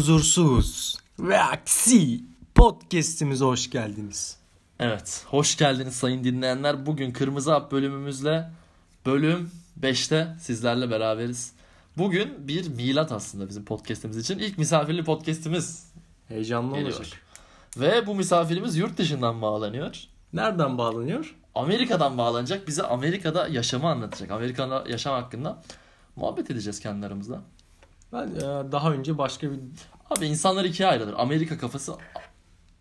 Huzursuz ve Aksi podcast'imize hoş geldiniz. Evet, hoş geldiniz sayın dinleyenler. Bugün Kırmızı Hap bölümümüzle bölüm 5'te sizlerle beraberiz. Bugün bir milat aslında bizim podcast'imiz için. İlk misafirli podcast'imiz Heyecanlı geliyor. olacak. Ve bu misafirimiz yurt dışından bağlanıyor. Nereden bağlanıyor? Amerika'dan bağlanacak. Bize Amerika'da yaşamı anlatacak. Amerika'da yaşam hakkında muhabbet edeceğiz kendi aramızda. Ben e, daha önce başka bir Abi insanlar ikiye ayrılır. Amerika kafası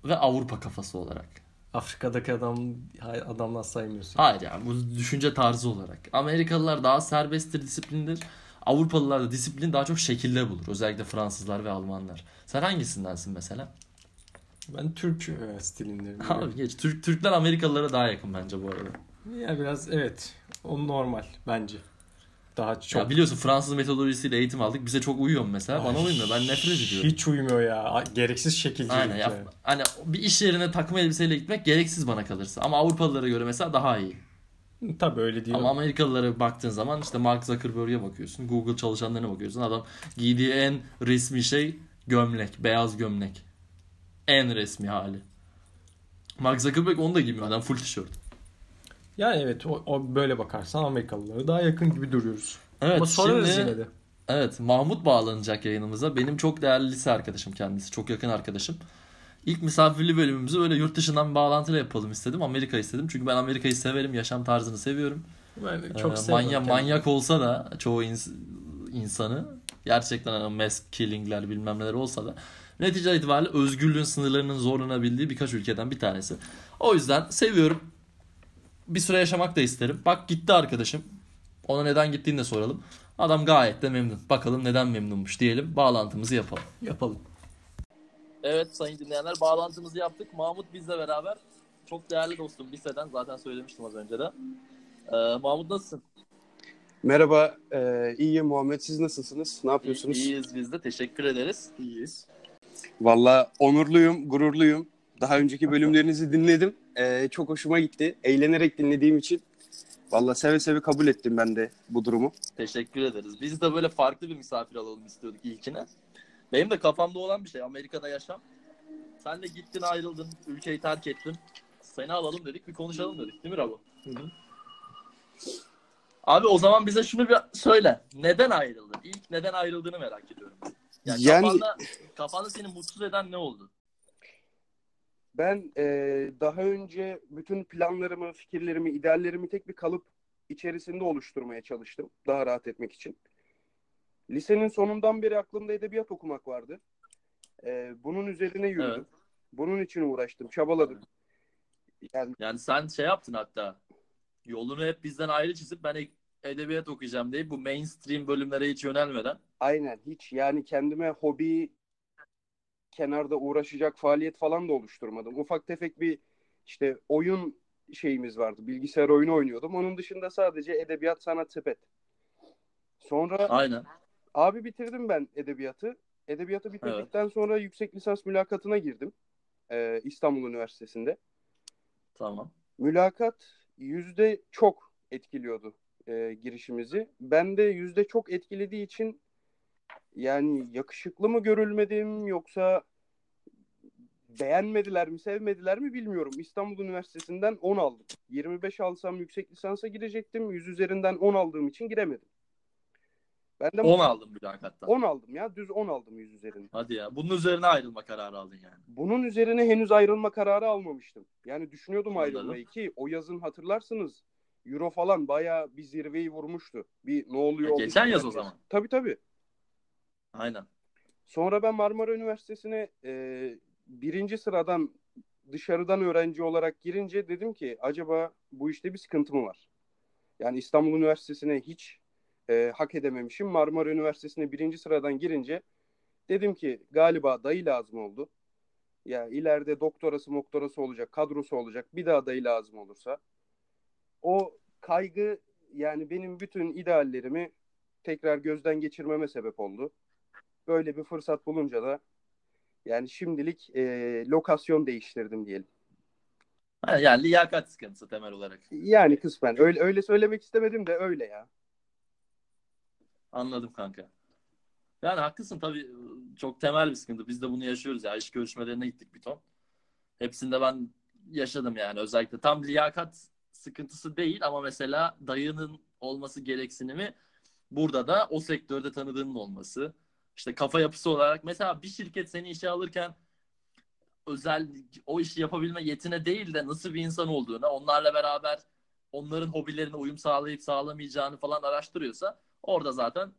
ve Avrupa kafası olarak. Afrika'daki adam adamlar saymıyorsun. Hayır yani bu düşünce tarzı olarak. Amerikalılar daha serbesttir, disiplindir. Avrupalılar da disiplin daha çok şekilde bulur. Özellikle Fransızlar ve Almanlar. Sen hangisindensin mesela? Ben Türk e, stilindeyim. Abi geç. Türk, Türkler Amerikalılara daha yakın bence bu arada. Ya biraz evet. O normal bence. Daha çok. Ya biliyorsun Fransız metodolojisiyle eğitim aldık. Bize çok uyuyor mesela. Bana Ay, uymuyor. Ben nefret ediyorum. Hiç uymuyor ya. Gereksiz şekilcilik Aynen ya. Hani bir iş yerine takım elbiseyle gitmek gereksiz bana kalırsa. Ama Avrupalılara göre mesela daha iyi. Tabii öyle diyor. Ama Amerikalılara baktığın zaman işte Mark Zuckerberg'e bakıyorsun. Google çalışanlarına bakıyorsun. Adam giydiği en resmi şey gömlek. Beyaz gömlek. En resmi hali. Mark Zuckerberg onu da giymiyor. Adam full tişört. Yani evet o, o böyle bakarsan Amerikalılara daha yakın gibi duruyoruz. Evet Ama sorarız şimdi yine de. evet Mahmut bağlanacak yayınımıza. Benim çok değerli lise arkadaşım kendisi. Çok yakın arkadaşım. İlk misafirli bölümümüzü böyle yurt dışından bir bağlantıyla yapalım istedim. Amerika istedim. Çünkü ben Amerika'yı severim. Yaşam tarzını seviyorum. Ben Ee, çok sevmem manya, kendimi. manyak olsa da çoğu ins- insanı gerçekten hani mass killingler bilmem neler olsa da netice itibariyle özgürlüğün sınırlarının zorlanabildiği birkaç ülkeden bir tanesi. O yüzden seviyorum. Bir süre yaşamak da isterim. Bak gitti arkadaşım. Ona neden gittiğini de soralım. Adam gayet de memnun. Bakalım neden memnunmuş diyelim. Bağlantımızı yapalım. Yapalım. Evet sayın dinleyenler bağlantımızı yaptık. Mahmut bizle beraber. Çok değerli dostum liseden zaten söylemiştim az önce de. Ee, Mahmut nasılsın? Merhaba, e, iyiyim Muhammed. Siz nasılsınız? Ne yapıyorsunuz? İyiyiz biz de. Teşekkür ederiz. İyiyiz. Valla onurluyum, gururluyum. Daha önceki bölümlerinizi dinledim. E, çok hoşuma gitti. Eğlenerek dinlediğim için. Valla seve seve kabul ettim ben de bu durumu. Teşekkür ederiz. Biz de böyle farklı bir misafir alalım istiyorduk ilkine. Benim de kafamda olan bir şey. Amerika'da yaşam. Sen de gittin ayrıldın. Ülkeyi terk ettin. Seni alalım dedik. Bir konuşalım dedik. Değil mi Rabo? Abi o zaman bize şunu bir söyle. Neden ayrıldın? İlk neden ayrıldığını merak ediyorum. Yani, Yani- kafanda, kafanda seni mutsuz eden ne oldu? Ben e, daha önce bütün planlarımı, fikirlerimi, ideallerimi tek bir kalıp içerisinde oluşturmaya çalıştım. Daha rahat etmek için. Lisenin sonundan beri aklımda edebiyat okumak vardı. E, bunun üzerine yürüdüm. Evet. Bunun için uğraştım, çabaladım. Yani Yani sen şey yaptın hatta. Yolunu hep bizden ayrı çizip ben edebiyat okuyacağım deyip bu mainstream bölümlere hiç yönelmeden Aynen hiç yani kendime hobi kenarda uğraşacak faaliyet falan da oluşturmadım. Ufak tefek bir işte oyun şeyimiz vardı. Bilgisayar oyunu oynuyordum. Onun dışında sadece edebiyat, sanat, sepet. Sonra Aynen. abi bitirdim ben edebiyatı. Edebiyatı bitirdikten sonra yüksek lisans mülakatına girdim. Ee, İstanbul Üniversitesi'nde. Tamam. Mülakat yüzde çok etkiliyordu e, girişimizi. Ben de yüzde çok etkilediği için yani yakışıklı mı görülmedim yoksa beğenmediler mi sevmediler mi bilmiyorum. İstanbul Üniversitesi'nden 10 aldım. 25 alsam yüksek lisansa girecektim. 100 üzerinden 10 aldığım için giremedim. Ben de 10 aldım mülakatta. 10 aldım ya. Düz 10 aldım 100 üzerinden. Hadi ya. Bunun üzerine ayrılma kararı aldın yani. Bunun üzerine henüz ayrılma kararı almamıştım. Yani düşünüyordum Anladım. ayrılmayı ki o yazın hatırlarsınız Euro falan bayağı bir zirveyi vurmuştu. Bir ne oluyor? Ya geçen yaz o zaman. Tabii tabii. Aynen. Sonra ben Marmara Üniversitesi'ne e, birinci sıradan dışarıdan öğrenci olarak girince dedim ki acaba bu işte bir sıkıntı mı var? Yani İstanbul Üniversitesi'ne hiç e, hak edememişim. Marmara Üniversitesi'ne birinci sıradan girince dedim ki galiba dayı lazım oldu. Ya ileride doktorası moktorası olacak, kadrosu olacak. Bir daha dayı lazım olursa. O kaygı yani benim bütün ideallerimi tekrar gözden geçirmeme sebep oldu. Böyle bir fırsat bulunca da yani şimdilik e, lokasyon değiştirdim diyelim. Ha, Yani liyakat sıkıntısı temel olarak. Yani kısmen öyle öyle söylemek istemedim de öyle ya. Anladım kanka. Yani haklısın tabii. çok temel bir sıkıntı. Biz de bunu yaşıyoruz ya. İş görüşmelerine gittik bir ton. Hepsinde ben yaşadım yani özellikle. Tam liyakat sıkıntısı değil ama mesela dayının olması gereksinimi burada da o sektörde tanıdığının olması. İşte kafa yapısı olarak mesela bir şirket seni işe alırken özel o işi yapabilme yetine değil de nasıl bir insan olduğunu, onlarla beraber onların hobilerine uyum sağlayıp sağlamayacağını falan araştırıyorsa orada zaten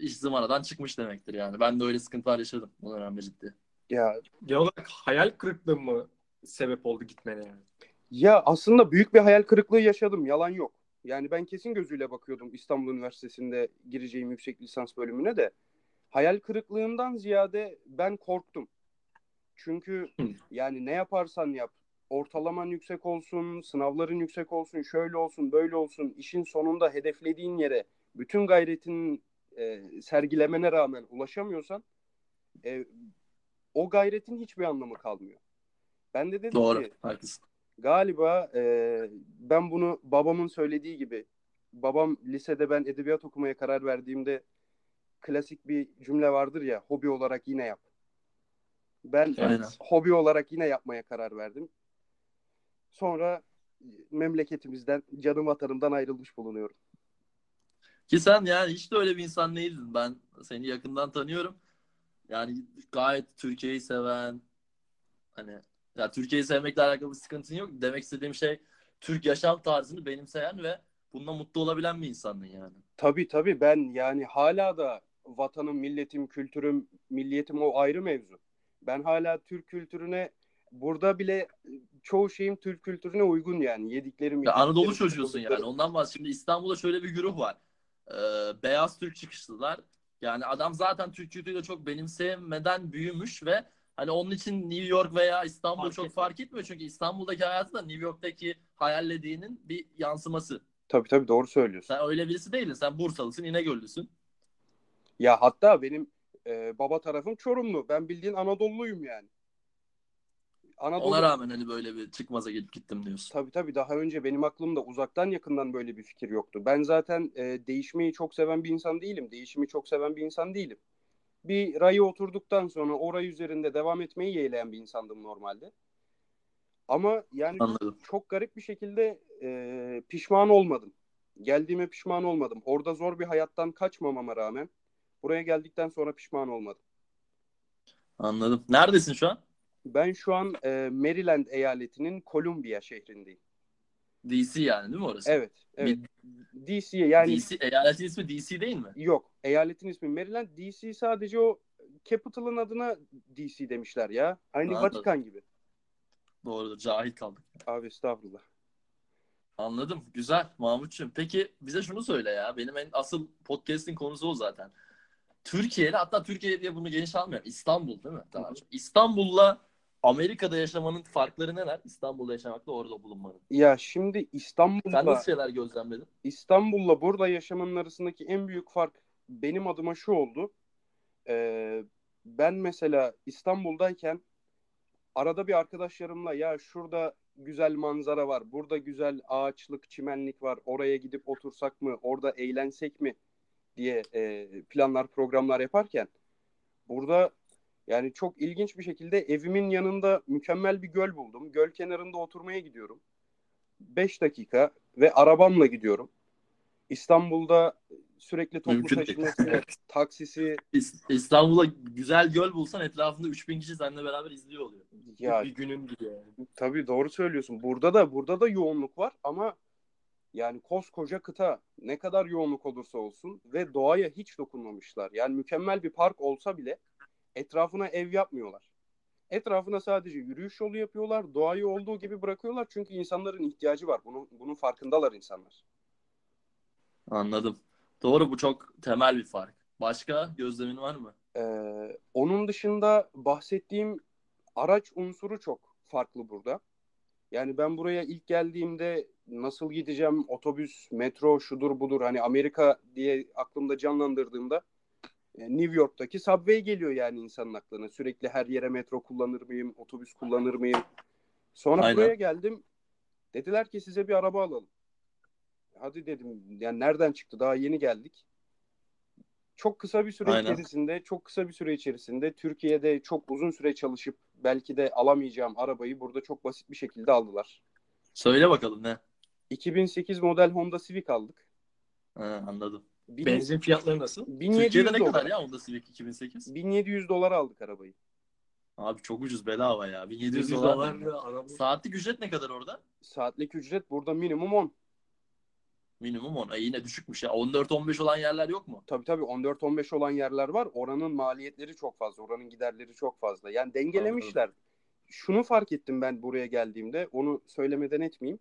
iş zıvanadan çıkmış demektir yani. Ben de öyle sıkıntılar yaşadım bu dönemde ciddi. Ya Genel olarak hayal kırıklığı mı sebep oldu gitmene yani? Ya aslında büyük bir hayal kırıklığı yaşadım. Yalan yok. Yani ben kesin gözüyle bakıyordum İstanbul Üniversitesi'nde gireceğim yüksek lisans bölümüne de. Hayal kırıklığından ziyade ben korktum. Çünkü yani ne yaparsan yap, ortalaman yüksek olsun, sınavların yüksek olsun, şöyle olsun, böyle olsun, işin sonunda hedeflediğin yere bütün gayretinin e, sergilemene rağmen ulaşamıyorsan e, o gayretin hiçbir anlamı kalmıyor. Ben de dedim Doğru, ki haklısın. Galiba e, ben bunu babamın söylediği gibi babam lisede ben edebiyat okumaya karar verdiğimde klasik bir cümle vardır ya hobi olarak yine yap. Ben Aynen. hobi olarak yine yapmaya karar verdim. Sonra memleketimizden, canım vatanımdan ayrılmış bulunuyorum. Ki sen yani hiç de öyle bir insan değildin. Ben seni yakından tanıyorum. Yani gayet Türkiye'yi seven hani ya Türkiye'yi sevmekle alakalı bir sıkıntın yok. Demek istediğim şey Türk yaşam tarzını benimseyen ve bununla mutlu olabilen bir insandın yani. Tabii tabii ben yani hala da vatanım, milletim, kültürüm, milliyetim o ayrı mevzu. Ben hala Türk kültürüne burada bile çoğu şeyim Türk kültürüne uygun yani. Yediklerim, Ya Anadolu çocuğusun yani. Ondan bahsediyorum. Şimdi İstanbul'da şöyle bir güruh var. Ee, beyaz Türk çıkışlılar. Yani adam zaten Türk kültürüyle çok benimsemeden büyümüş ve hani onun için New York veya İstanbul Fark çok etmiyor. fark etmiyor. Çünkü İstanbul'daki hayatı da New York'taki hayallediğinin bir yansıması. Tabii tabii doğru söylüyorsun. Sen öyle birisi değilsin. Sen Bursalısın, İnegöllüsün. Ya hatta benim e, baba tarafım Çorumlu. Ben bildiğin Anadolu'luyum yani. Anadolu Ona rağmen hani böyle bir çıkmaza gelip gittim diyorsun. Tabii tabii daha önce benim aklımda uzaktan yakından böyle bir fikir yoktu. Ben zaten e, değişmeyi çok seven bir insan değilim. Değişimi çok seven bir insan değilim. Bir raya oturduktan sonra o ray üzerinde devam etmeyi yeğleyen bir insandım normalde. Ama yani Anladım. çok garip bir şekilde e, pişman olmadım. Geldiğime pişman olmadım. Orada zor bir hayattan kaçmamama rağmen buraya geldikten sonra pişman olmadım. Anladım. Neredesin şu an? Ben şu an e, Maryland eyaletinin Columbia şehrindeyim. DC yani değil mi orası? Evet, evet. DC'ye yani DC, eyaletin ismi DC değil mi? Yok. Eyaletin ismi Maryland. DC sadece o Capital'ın adına DC demişler ya. Aynı Anladım. Vatikan gibi. Doğrudur. Cahil kaldık. Abi estağfurullah. Anladım. Güzel Mahmutçum. Peki bize şunu söyle ya. Benim en asıl podcast'in konusu o zaten. Türkiye'yle hatta Türkiye diye bunu geniş almıyorum. İstanbul değil mi? Daha Hı hı. çok. İstanbul'la Amerika'da yaşamanın farkları neler? İstanbul'da yaşamakla orada bulunmanın. Ya şimdi Sen İstanbul'la nasıl şeyler gözlemledin? İstanbul'la burada yaşamanın arasındaki en büyük fark benim adıma şu oldu. Ee, ben mesela İstanbul'dayken arada bir arkadaşlarımla ya şurada güzel manzara var, burada güzel ağaçlık, çimenlik var, oraya gidip otursak mı, orada eğlensek mi diye e, planlar, programlar yaparken burada yani çok ilginç bir şekilde evimin yanında mükemmel bir göl buldum. Göl kenarında oturmaya gidiyorum. 5 dakika ve arabamla gidiyorum. İstanbul'da sürekli toplu Mümkün değil. taşıması, taksisi İs- İstanbul'a güzel göl bulsan etrafında 3000 kişi seninle beraber izliyor oluyor. ya Bir günün gibi yani. tabii doğru söylüyorsun. Burada da burada da yoğunluk var ama yani koskoca kıta ne kadar yoğunluk olursa olsun ve doğaya hiç dokunmamışlar. Yani mükemmel bir park olsa bile etrafına ev yapmıyorlar. Etrafına sadece yürüyüş yolu yapıyorlar. Doğayı olduğu gibi bırakıyorlar çünkü insanların ihtiyacı var. Bunun, bunun farkındalar insanlar. Anladım. Doğru bu çok temel bir fark. Başka gözlemin var mı? Ee, onun dışında bahsettiğim araç unsuru çok farklı burada. Yani ben buraya ilk geldiğimde nasıl gideceğim, otobüs, metro, şudur budur hani Amerika diye aklımda canlandırdığımda e, New York'taki Subway geliyor yani insanın aklına. Sürekli her yere metro kullanır mıyım, otobüs kullanır mıyım? Sonra Aynen. buraya geldim. Dediler ki size bir araba alalım. Hadi dedim yani nereden çıktı daha yeni geldik. çok kısa bir süre Aynen. içerisinde çok kısa bir süre içerisinde Türkiye'de çok uzun süre çalışıp belki de alamayacağım arabayı burada çok basit bir şekilde aldılar. Söyle bakalım ne? 2008 model Honda Civic aldık. Ha, anladım. Bin- Benzin fiyatları nasıl? 1700 Türkiye'de ne dolar. kadar ya Honda Civic 2008? 1700 dolar aldık arabayı. Abi çok ucuz bedava ya. 1700 100 dolar. dolar ya araba. Saatlik ücret ne kadar orada? Saatlik ücret burada minimum 10. Minimum 10. E yine düşükmüş ya. 14-15 olan yerler yok mu? Tabii tabii 14-15 olan yerler var. Oranın maliyetleri çok fazla. Oranın giderleri çok fazla. Yani dengelemişler. Şunu fark ettim ben buraya geldiğimde. Onu söylemeden etmeyeyim.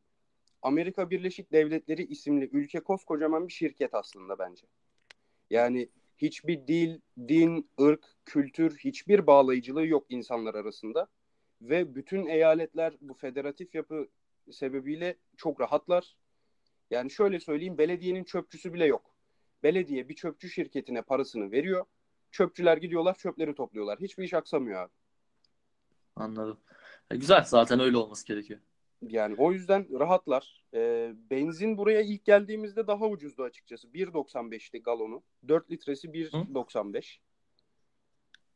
Amerika Birleşik Devletleri isimli ülke koskocaman bir şirket aslında bence. Yani hiçbir dil, din, ırk, kültür hiçbir bağlayıcılığı yok insanlar arasında. Ve bütün eyaletler bu federatif yapı sebebiyle çok rahatlar. Yani şöyle söyleyeyim belediyenin çöpçüsü bile yok. Belediye bir çöpçü şirketine parasını veriyor. Çöpçüler gidiyorlar çöpleri topluyorlar. Hiçbir iş aksamıyor abi. Anladım. E, güzel zaten öyle olması gerekiyor. Yani o yüzden rahatlar. Ee, benzin buraya ilk geldiğimizde daha ucuzdu açıkçası. 1.95'ti galonu. 4 litresi 1.95.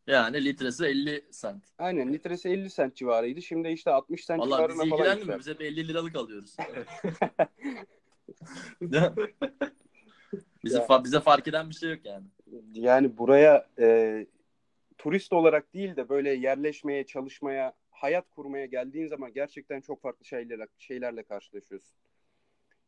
Yani litresi 50 sent. Aynen litresi 50 sent civarıydı. Şimdi işte 60 sent Valla civarına bizi falan ilgilenmiyor. yükseldi. Biz hep 50 liralık alıyoruz. Bize, fa- bize fark eden bir şey yok yani. Yani buraya e, turist olarak değil de böyle yerleşmeye, çalışmaya, hayat kurmaya geldiğin zaman gerçekten çok farklı şeylerle, şeylerle karşılaşıyorsun.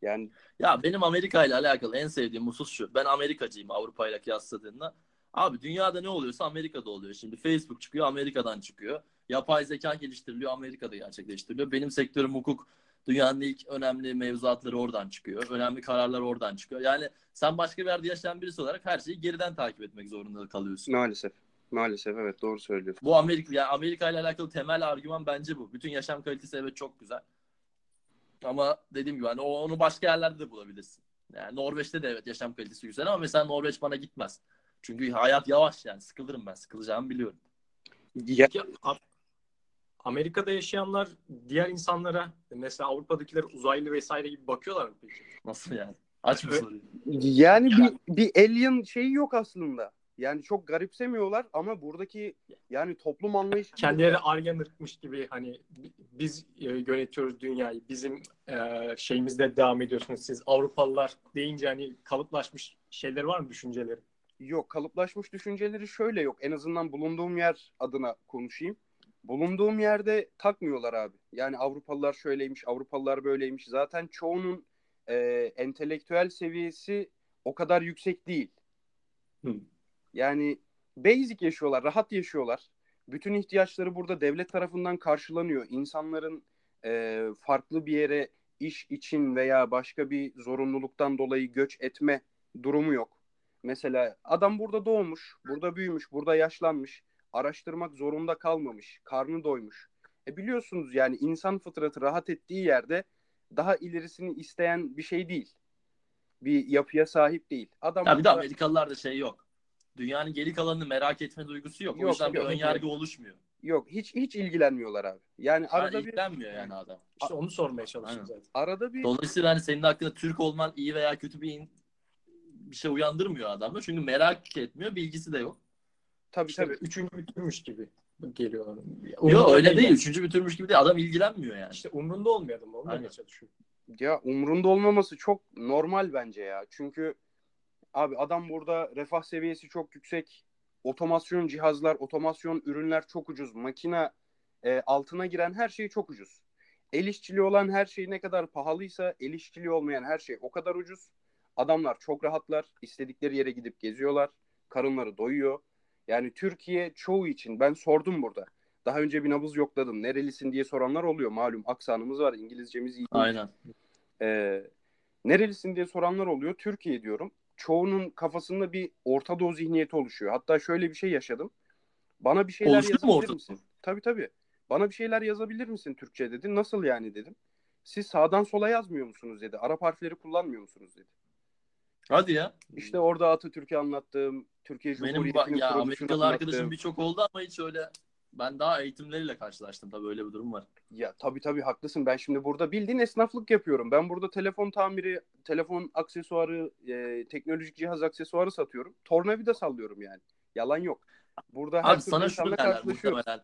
Yani Ya benim Amerika ile alakalı en sevdiğim husus şu. Ben Amerikacıyım Avrupa ile kıyasladığında. Abi dünyada ne oluyorsa Amerika'da oluyor. Şimdi Facebook çıkıyor Amerika'dan çıkıyor. Yapay zeka geliştiriliyor Amerika'da gerçekleştiriliyor. Benim sektörüm hukuk. Dünyanın ilk önemli mevzuatları oradan çıkıyor. Önemli kararlar oradan çıkıyor. Yani sen başka bir yerde yaşayan birisi olarak her şeyi geriden takip etmek zorunda kalıyorsun. maalesef. Maalesef evet doğru söylüyorsun. Bu Amerika yani Amerika ile alakalı temel argüman bence bu. Bütün yaşam kalitesi evet çok güzel. Ama dediğim gibi hani onu başka yerlerde de bulabilirsin. Yani Norveç'te de evet yaşam kalitesi güzel ama mesela Norveç bana gitmez. Çünkü hayat yavaş yani sıkılırım ben. Sıkılacağımı biliyorum. Ya, Peki, Amerika'da yaşayanlar diğer insanlara mesela Avrupa'dakiler uzaylı vesaire gibi bakıyorlar mı peki? Nasıl yani? Aç mı soruyu? yani bir, bir alien şeyi yok aslında. Yani çok garipsemiyorlar ama buradaki yani toplum anlayışı Kendileri Aryan ırkmış gibi hani bi- biz e, yönetiyoruz dünyayı. Bizim e, şeyimizde devam ediyorsunuz siz. Avrupalılar deyince hani kalıplaşmış şeyler var mı düşünceleri? Yok kalıplaşmış düşünceleri şöyle yok. En azından bulunduğum yer adına konuşayım. Bulunduğum yerde takmıyorlar abi. Yani Avrupalılar şöyleymiş, Avrupalılar böyleymiş. Zaten çoğunun e, entelektüel seviyesi o kadar yüksek değil. Hı. Yani basic yaşıyorlar, rahat yaşıyorlar. Bütün ihtiyaçları burada devlet tarafından karşılanıyor. İnsanların e, farklı bir yere iş için veya başka bir zorunluluktan dolayı göç etme durumu yok. Mesela adam burada doğmuş, burada büyümüş, burada yaşlanmış, araştırmak zorunda kalmamış, karnı doymuş. E biliyorsunuz yani insan fıtratı rahat ettiği yerde daha ilerisini isteyen bir şey değil. Bir yapıya sahip değil. Adam Ya bir de Amerikalılarda şey yok. Dünyanın geri kalanını merak etme duygusu yok. O Yok, yüzden bir yok, ön yok. yargı oluşmuyor. yok hiç hiç ilgilenmiyorlar abi. Yani Arada arada bir ilgilenmiyor yani adam. İşte onu sormaya Aynen. zaten. arada bir Dolayısıyla hani senin hakkında Türk olman iyi veya kötü bir in- bir şey uyandırmıyor adamda. Çünkü merak etmiyor, bilgisi de yok. Tabii İşte tabii üçüncü bir türmüş gibi geliyor. Yok Umrunda öyle değil. yani. Üçüncü bir türmüş gibi değil. Adam ilgilenmiyor yani. İşte umrunda olmuyor adam. Demeye çalışıyor. Ya umrunda olmaması çok normal bence ya. Çünkü abi adam burada refah seviyesi çok yüksek. Otomasyon cihazlar, otomasyon ürünler çok ucuz. Makine e, altına giren her şey çok ucuz. El işçiliği olan her şey ne kadar pahalıysa el işçiliği olmayan her şey o kadar ucuz. Adamlar çok rahatlar. istedikleri yere gidip geziyorlar. Karınları doyuyor. Yani Türkiye çoğu için ben sordum burada. Daha önce bir nabız yokladım. Nerelisin diye soranlar oluyor. Malum aksanımız var. İngilizcemiz iyi. Aynen. Ee, nerelisin diye soranlar oluyor. Türkiye diyorum. Çoğunun kafasında bir Orta Doğu zihniyeti oluşuyor. Hatta şöyle bir şey yaşadım. Bana bir şeyler Oluştu yazabilir Orta misin? Tabii tabii. Bana bir şeyler yazabilir misin Türkçe dedi. Nasıl yani dedim. Siz sağdan sola yazmıyor musunuz dedi. Arap harfleri kullanmıyor musunuz dedi. Hadi ya. İşte orada Atatürk'ü anlattım. Türkiye Benim ba- Cumhuriyeti'nin ya Amerikalı arkadaşım birçok oldu ama hiç öyle Ben daha eğitimleriyle karşılaştım tabii öyle bir durum var. Ya tabii tabii haklısın. Ben şimdi burada bildiğin esnaflık yapıyorum. Ben burada telefon tamiri, telefon aksesuarı, e, teknolojik cihaz aksesuarı satıyorum. Tornavida sallıyorum yani. Yalan yok. Burada her Abi sana şunu derler muhtemelen.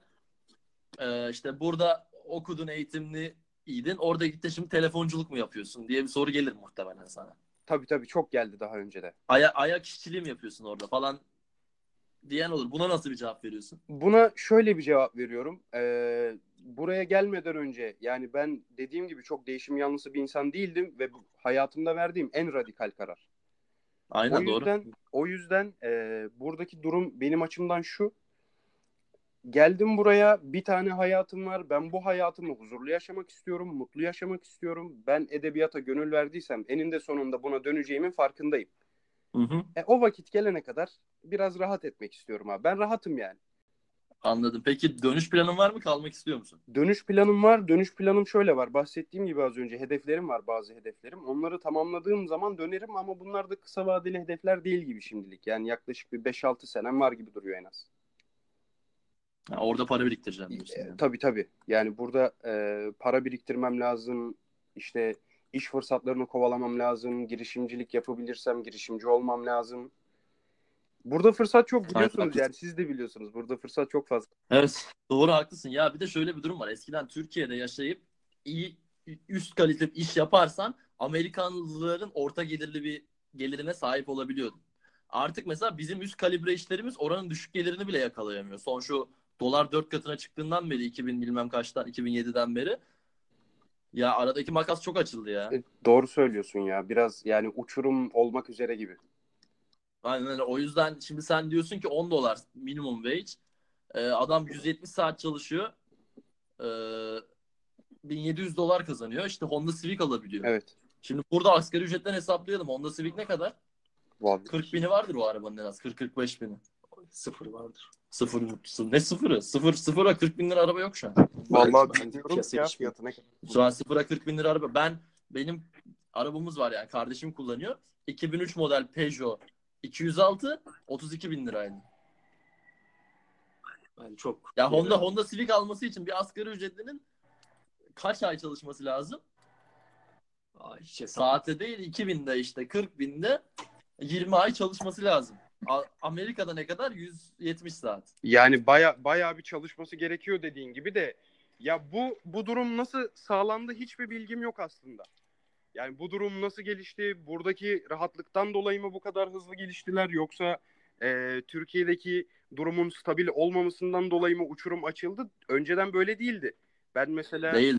Ee, işte burada okudun eğitimli iyiydin. Orada gitti şimdi telefonculuk mu yapıyorsun diye bir soru gelir muhtemelen sana. Tabii tabii çok geldi daha önce de. Aya, ayak işçiliği mi yapıyorsun orada falan diyen olur. Buna nasıl bir cevap veriyorsun? Buna şöyle bir cevap veriyorum. Ee, buraya gelmeden önce yani ben dediğim gibi çok değişim yanlısı bir insan değildim ve bu hayatımda verdiğim en radikal karar. Aynen o doğru. yüzden o yüzden e, buradaki durum benim açımdan şu. Geldim buraya bir tane hayatım var. Ben bu hayatımı huzurlu yaşamak istiyorum, mutlu yaşamak istiyorum. Ben edebiyata gönül verdiysem eninde sonunda buna döneceğimin farkındayım. Hı hı. E, o vakit gelene kadar biraz rahat etmek istiyorum abi. Ben rahatım yani. Anladım. Peki dönüş planın var mı? Kalmak istiyor musun? Dönüş planım var. Dönüş planım şöyle var. Bahsettiğim gibi az önce hedeflerim var bazı hedeflerim. Onları tamamladığım zaman dönerim ama bunlar da kısa vadeli hedefler değil gibi şimdilik. Yani yaklaşık bir 5-6 senem var gibi duruyor en az. Ha, orada para biriktireceğim diyorsun. E, yani. tabii tabii. Yani burada e, para biriktirmem lazım. İşte iş fırsatlarını kovalamam lazım. Girişimcilik yapabilirsem girişimci olmam lazım. Burada fırsat çok biliyorsunuz haklısın. yani siz de biliyorsunuz. Burada fırsat çok fazla. Evet doğru haklısın. Ya bir de şöyle bir durum var. Eskiden Türkiye'de yaşayıp iyi üst kalite iş yaparsan Amerikanlıların orta gelirli bir gelirine sahip olabiliyordun. Artık mesela bizim üst kalibre işlerimiz oranın düşük gelirini bile yakalayamıyor. Son şu dolar dört katına çıktığından beri 2000 bilmem kaçtan 2007'den beri ya aradaki makas çok açıldı ya. E, doğru söylüyorsun ya. Biraz yani uçurum olmak üzere gibi. Aynen öyle. O yüzden şimdi sen diyorsun ki 10 dolar minimum wage. Ee, adam 170 saat çalışıyor. Ee, 1700 dolar kazanıyor. İşte Honda Civic alabiliyor. Evet. Şimdi burada asgari ücretten hesaplayalım. Honda Civic ne kadar? Vallahi. 40 bini vardır o arabanın en az. 40-45 bini. Sıfır vardır. Sıfır, sıfır. Ne sıfırı? Sıfır, sıfıra 40 bin lira araba yok şu an. Vallahi Ben bilmiyorum ya fiyatı ne kadar. Şu an sıfıra 40 bin lira araba. Ben benim arabamız var yani kardeşim kullanıyor. 2003 model Peugeot 206 32 bin liraydı. Yani çok. Ya Honda Honda Civic alması için bir asgari ücretlinin kaç ay çalışması lazım? Hiç hesap. Saatte değil 2000'de işte 40 binde 20 ay çalışması lazım. Amerika'da ne kadar? 170 saat. Yani baya baya bir çalışması gerekiyor dediğin gibi de ya bu bu durum nasıl sağlandı hiçbir bilgim yok aslında. Yani bu durum nasıl gelişti? Buradaki rahatlıktan dolayı mı bu kadar hızlı geliştiler yoksa e, Türkiye'deki durumun stabil olmamasından dolayı mı uçurum açıldı? Önceden böyle değildi. Ben mesela Değil.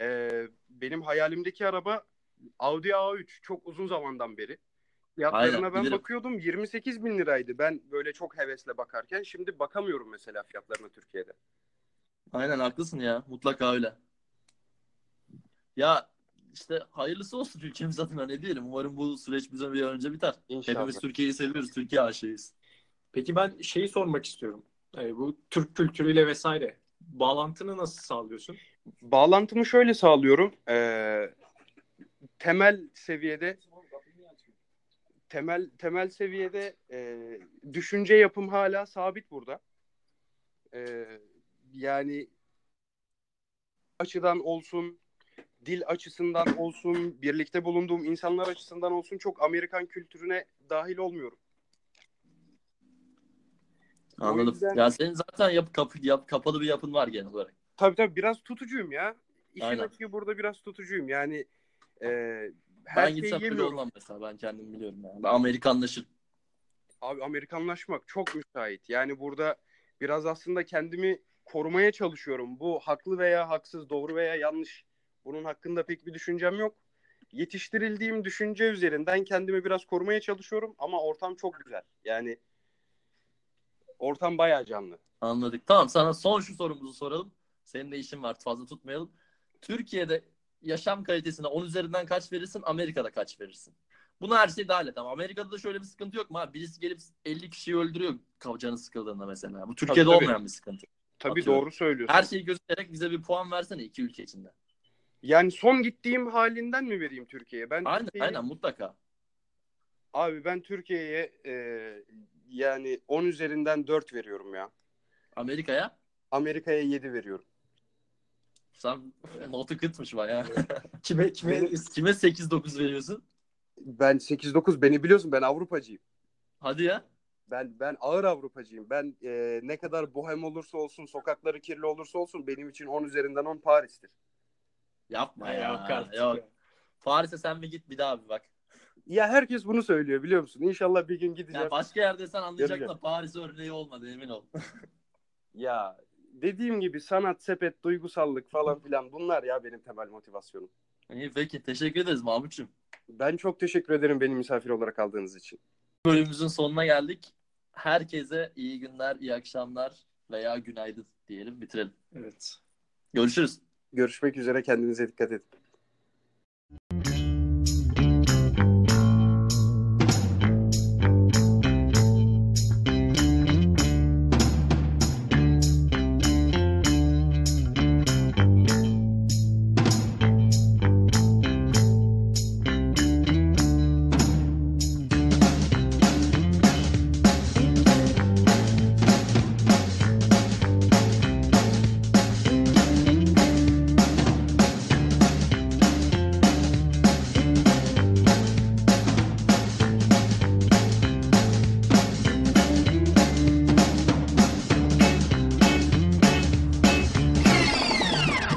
e, benim hayalimdeki araba Audi A3 çok uzun zamandan beri. Fiyatlarına Aynen, ben bilirim. bakıyordum 28 bin liraydı. Ben böyle çok hevesle bakarken şimdi bakamıyorum mesela fiyatlarına Türkiye'de. Aynen haklısın ya. Mutlaka öyle. Ya işte hayırlısı olsun ülkemiz adına ne diyelim. Umarım bu süreç bize bir önce biter. İnşallah. Hepimiz Türkiye'yi seviyoruz. Türkiye aşığıyız. Peki ben şeyi sormak istiyorum. Ee, bu Türk kültürüyle vesaire bağlantını nasıl sağlıyorsun? Bağlantımı şöyle sağlıyorum. Ee, temel seviyede temel temel seviyede e, düşünce yapım hala sabit burada. Ee, yani açıdan olsun, dil açısından olsun, birlikte bulunduğum insanlar açısından olsun çok Amerikan kültürüne dahil olmuyorum. O Anladım. yüzden- Ya senin zaten yap, kapı, yap, kapalı bir yapın var genel olarak. Tabii tabii biraz tutucuyum ya. İşin Aynen. açığı burada biraz tutucuyum. Yani e, her Ben şeyi yemiyorum. olmam mesela. Ben kendim biliyorum yani. Ben Amerikanlaşır. Abi Amerikanlaşmak çok müsait. Yani burada biraz aslında kendimi korumaya çalışıyorum. Bu haklı veya haksız, doğru veya yanlış. Bunun hakkında pek bir düşüncem yok. Yetiştirildiğim düşünce üzerinden kendimi biraz korumaya çalışıyorum ama ortam çok güzel. Yani ortam bayağı canlı. Anladık. Tamam sana son şu sorumuzu soralım. Senin de işin var fazla tutmayalım. Türkiye'de yaşam kalitesine 10 üzerinden kaç verirsin? Amerika'da kaç verirsin? Bunu her şey dahil et ama Amerika'da da şöyle bir sıkıntı yok mu? abi? Birisi gelip 50 kişiyi öldürüyor canı sıkıldığında mesela. Bu Türkiye'de tabii. olmayan bir sıkıntı. Tabii Atıyorum. doğru söylüyorsun. Her şeyi göstererek bize bir puan versene iki ülke içinde. Yani son gittiğim halinden mi vereyim Türkiye'ye? Ben Aynen Türkiye'yi- aynen mutlaka. Abi ben Türkiye'ye e, yani 10 üzerinden 4 veriyorum ya. Amerika'ya Amerika'ya 7 veriyorum. Sen notu kıtmış bayağı. Kime kime Kime 8-9 veriyorsun? Ben 8-9 beni biliyorsun ben Avrupacıyım. Hadi ya. Ben ben ağır Avrupacıyım. Ben e, ne kadar bohem olursa olsun, sokakları kirli olursa olsun benim için 10 üzerinden 10 Paris'tir. Yapma Ya, yok artık Yok. Paris'e sen bir git bir daha bir bak. Ya herkes bunu söylüyor biliyor musun? İnşallah bir gün gideceğim. Ya başka yerde sen anlayacaksın da Paris örneği olmadı emin ol. Ya dediğim gibi sanat, sepet, duygusallık falan filan bunlar ya benim temel motivasyonum. İyi peki teşekkür ederiz Mahmut'cum. Ben çok teşekkür ederim beni misafir olarak aldığınız için. Bölümümüzün sonuna geldik. Herkese iyi günler, iyi akşamlar veya günaydın diyelim bitirelim. Evet. Görüşürüz. Görüşmek üzere kendinize dikkat edin.